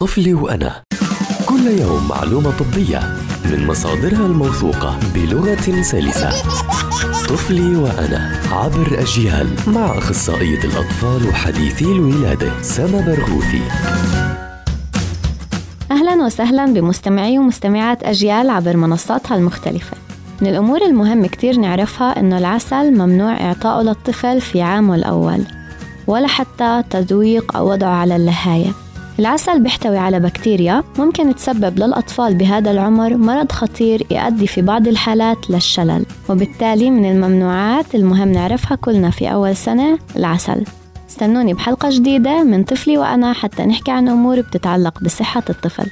طفلي وأنا. كل يوم معلومة طبية من مصادرها الموثوقة بلغة سلسة. طفلي وأنا عبر أجيال مع أخصائية الأطفال وحديثي الولادة سما برغوثي. أهلا وسهلا بمستمعي ومستمعات أجيال عبر منصاتها المختلفة. من الأمور المهم كتير نعرفها إنه العسل ممنوع إعطائه للطفل في عامه الأول ولا حتى تذويق أو وضعه على اللهاية العسل بيحتوي على بكتيريا ممكن تسبب للأطفال بهذا العمر مرض خطير يؤدي في بعض الحالات للشلل وبالتالي من الممنوعات المهم نعرفها كلنا في أول سنة العسل. استنوني بحلقة جديدة من طفلي وأنا حتى نحكي عن أمور بتتعلق بصحة الطفل.